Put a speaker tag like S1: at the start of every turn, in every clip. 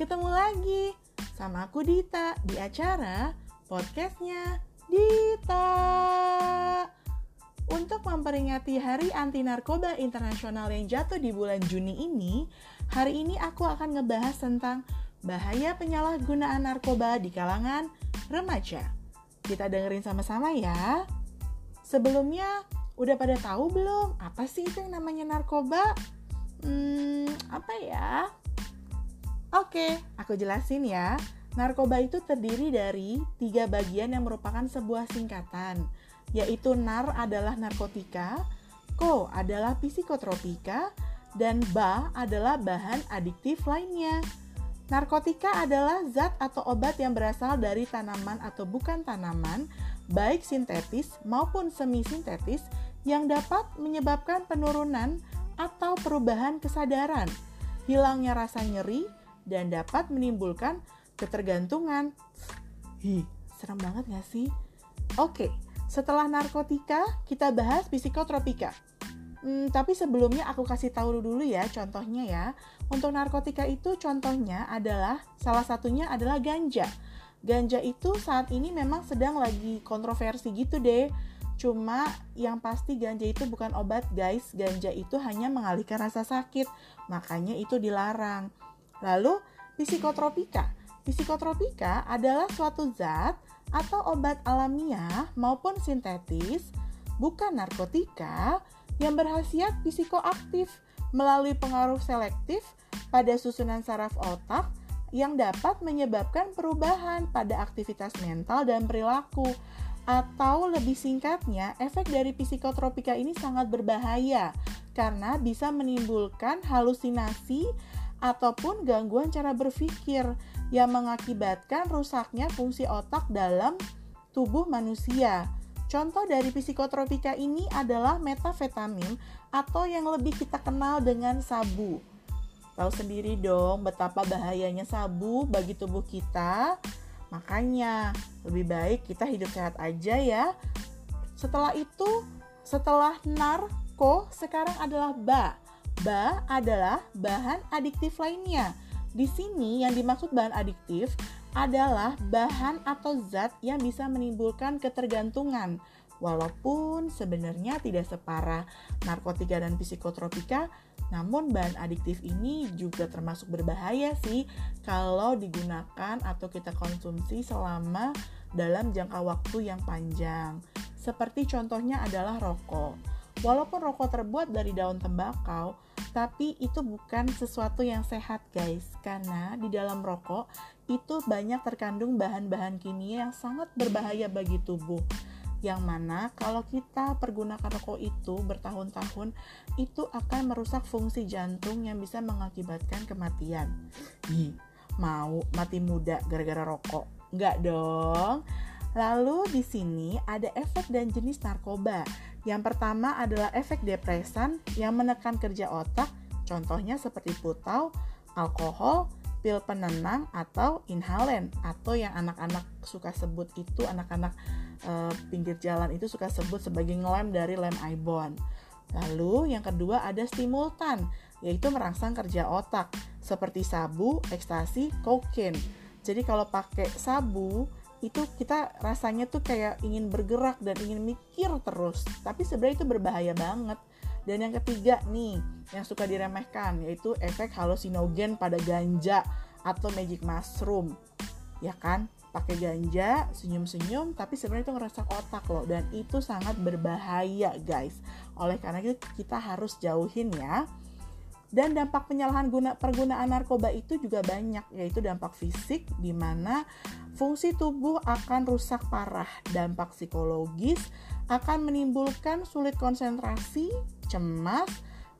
S1: ketemu lagi sama aku Dita di acara podcastnya Dita. Untuk memperingati Hari Anti Narkoba Internasional yang jatuh di bulan Juni ini, hari ini aku akan ngebahas tentang bahaya penyalahgunaan narkoba di kalangan remaja. Kita dengerin sama-sama ya. Sebelumnya, udah pada tahu belum apa sih itu yang namanya narkoba? Hmm, apa ya? Oke, aku jelasin ya. Narkoba itu terdiri dari tiga bagian yang merupakan sebuah singkatan, yaitu NAR adalah narkotika, KO adalah psikotropika, dan BA adalah bahan adiktif lainnya. Narkotika adalah zat atau obat yang berasal dari tanaman atau bukan tanaman, baik sintetis maupun semi-sintetis, yang dapat menyebabkan penurunan atau perubahan kesadaran, hilangnya rasa nyeri, dan dapat menimbulkan ketergantungan. Hi, serem banget gak sih? Oke, setelah narkotika, kita bahas psikotropika. Hmm, tapi sebelumnya aku kasih tahu dulu ya contohnya ya. Untuk narkotika itu contohnya adalah salah satunya adalah ganja. Ganja itu saat ini memang sedang lagi kontroversi gitu deh. Cuma yang pasti ganja itu bukan obat guys. Ganja itu hanya mengalihkan rasa sakit. Makanya itu dilarang. Lalu psikotropika. Psikotropika adalah suatu zat atau obat alamiah maupun sintetis, bukan narkotika, yang berhasiat psikoaktif melalui pengaruh selektif pada susunan saraf otak yang dapat menyebabkan perubahan pada aktivitas mental dan perilaku. Atau lebih singkatnya, efek dari psikotropika ini sangat berbahaya karena bisa menimbulkan halusinasi ataupun gangguan cara berpikir yang mengakibatkan rusaknya fungsi otak dalam tubuh manusia. Contoh dari psikotropika ini adalah metafetamin atau yang lebih kita kenal dengan sabu. Tahu sendiri dong betapa bahayanya sabu bagi tubuh kita. Makanya lebih baik kita hidup sehat aja ya. Setelah itu, setelah narko, sekarang adalah ba Ba adalah bahan adiktif lainnya. Di sini yang dimaksud bahan adiktif adalah bahan atau zat yang bisa menimbulkan ketergantungan. Walaupun sebenarnya tidak separah narkotika dan psikotropika, namun bahan adiktif ini juga termasuk berbahaya sih kalau digunakan atau kita konsumsi selama dalam jangka waktu yang panjang. Seperti contohnya adalah rokok. Walaupun rokok terbuat dari daun tembakau, tapi itu bukan sesuatu yang sehat guys karena di dalam rokok itu banyak terkandung bahan-bahan kimia yang sangat berbahaya bagi tubuh yang mana kalau kita pergunakan rokok itu bertahun-tahun itu akan merusak fungsi jantung yang bisa mengakibatkan kematian. Ih, mau mati muda gara-gara rokok? Enggak dong. Lalu di sini ada efek dan jenis narkoba. Yang pertama adalah efek depresan yang menekan kerja otak, contohnya seperti putau, alkohol, pil penenang atau inhalen atau yang anak-anak suka sebut itu anak-anak e, pinggir jalan itu suka sebut sebagai ngelem dari lem ibon. Lalu yang kedua ada stimultan yaitu merangsang kerja otak seperti sabu, ekstasi, kokain. Jadi kalau pakai sabu itu kita rasanya tuh kayak ingin bergerak dan ingin mikir terus. Tapi sebenarnya itu berbahaya banget. Dan yang ketiga nih yang suka diremehkan yaitu efek halusinogen pada ganja atau magic mushroom. Ya kan? Pakai ganja senyum-senyum tapi sebenarnya itu ngerusak otak loh. Dan itu sangat berbahaya guys. Oleh karena itu kita harus jauhin ya. Dan dampak penyalahan guna pergunaan narkoba itu juga banyak, yaitu dampak fisik di mana fungsi tubuh akan rusak parah, dampak psikologis akan menimbulkan sulit konsentrasi, cemas,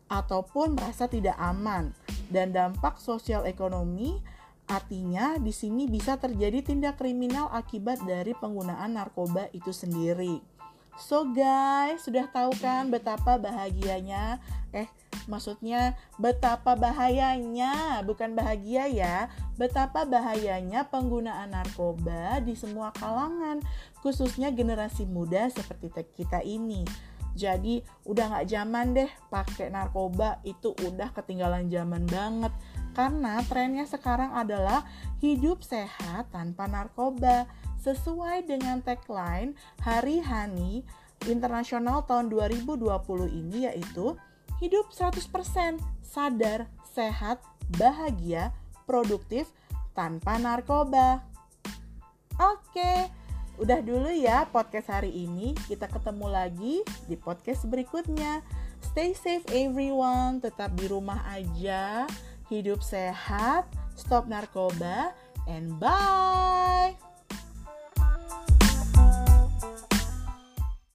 S1: ataupun merasa tidak aman. Dan dampak sosial ekonomi artinya di sini bisa terjadi tindak kriminal akibat dari penggunaan narkoba itu sendiri. So guys, sudah tahu kan betapa bahagianya eh maksudnya betapa bahayanya, bukan bahagia ya, betapa bahayanya penggunaan narkoba di semua kalangan, khususnya generasi muda seperti kita ini. Jadi udah gak zaman deh pakai narkoba itu udah ketinggalan zaman banget Karena trennya sekarang adalah hidup sehat tanpa narkoba sesuai dengan tagline Hari Hani Internasional tahun 2020 ini yaitu hidup 100% sadar, sehat, bahagia, produktif tanpa narkoba. Oke, udah dulu ya podcast hari ini. Kita ketemu lagi di podcast berikutnya. Stay safe everyone, tetap di rumah aja, hidup sehat, stop narkoba, and bye.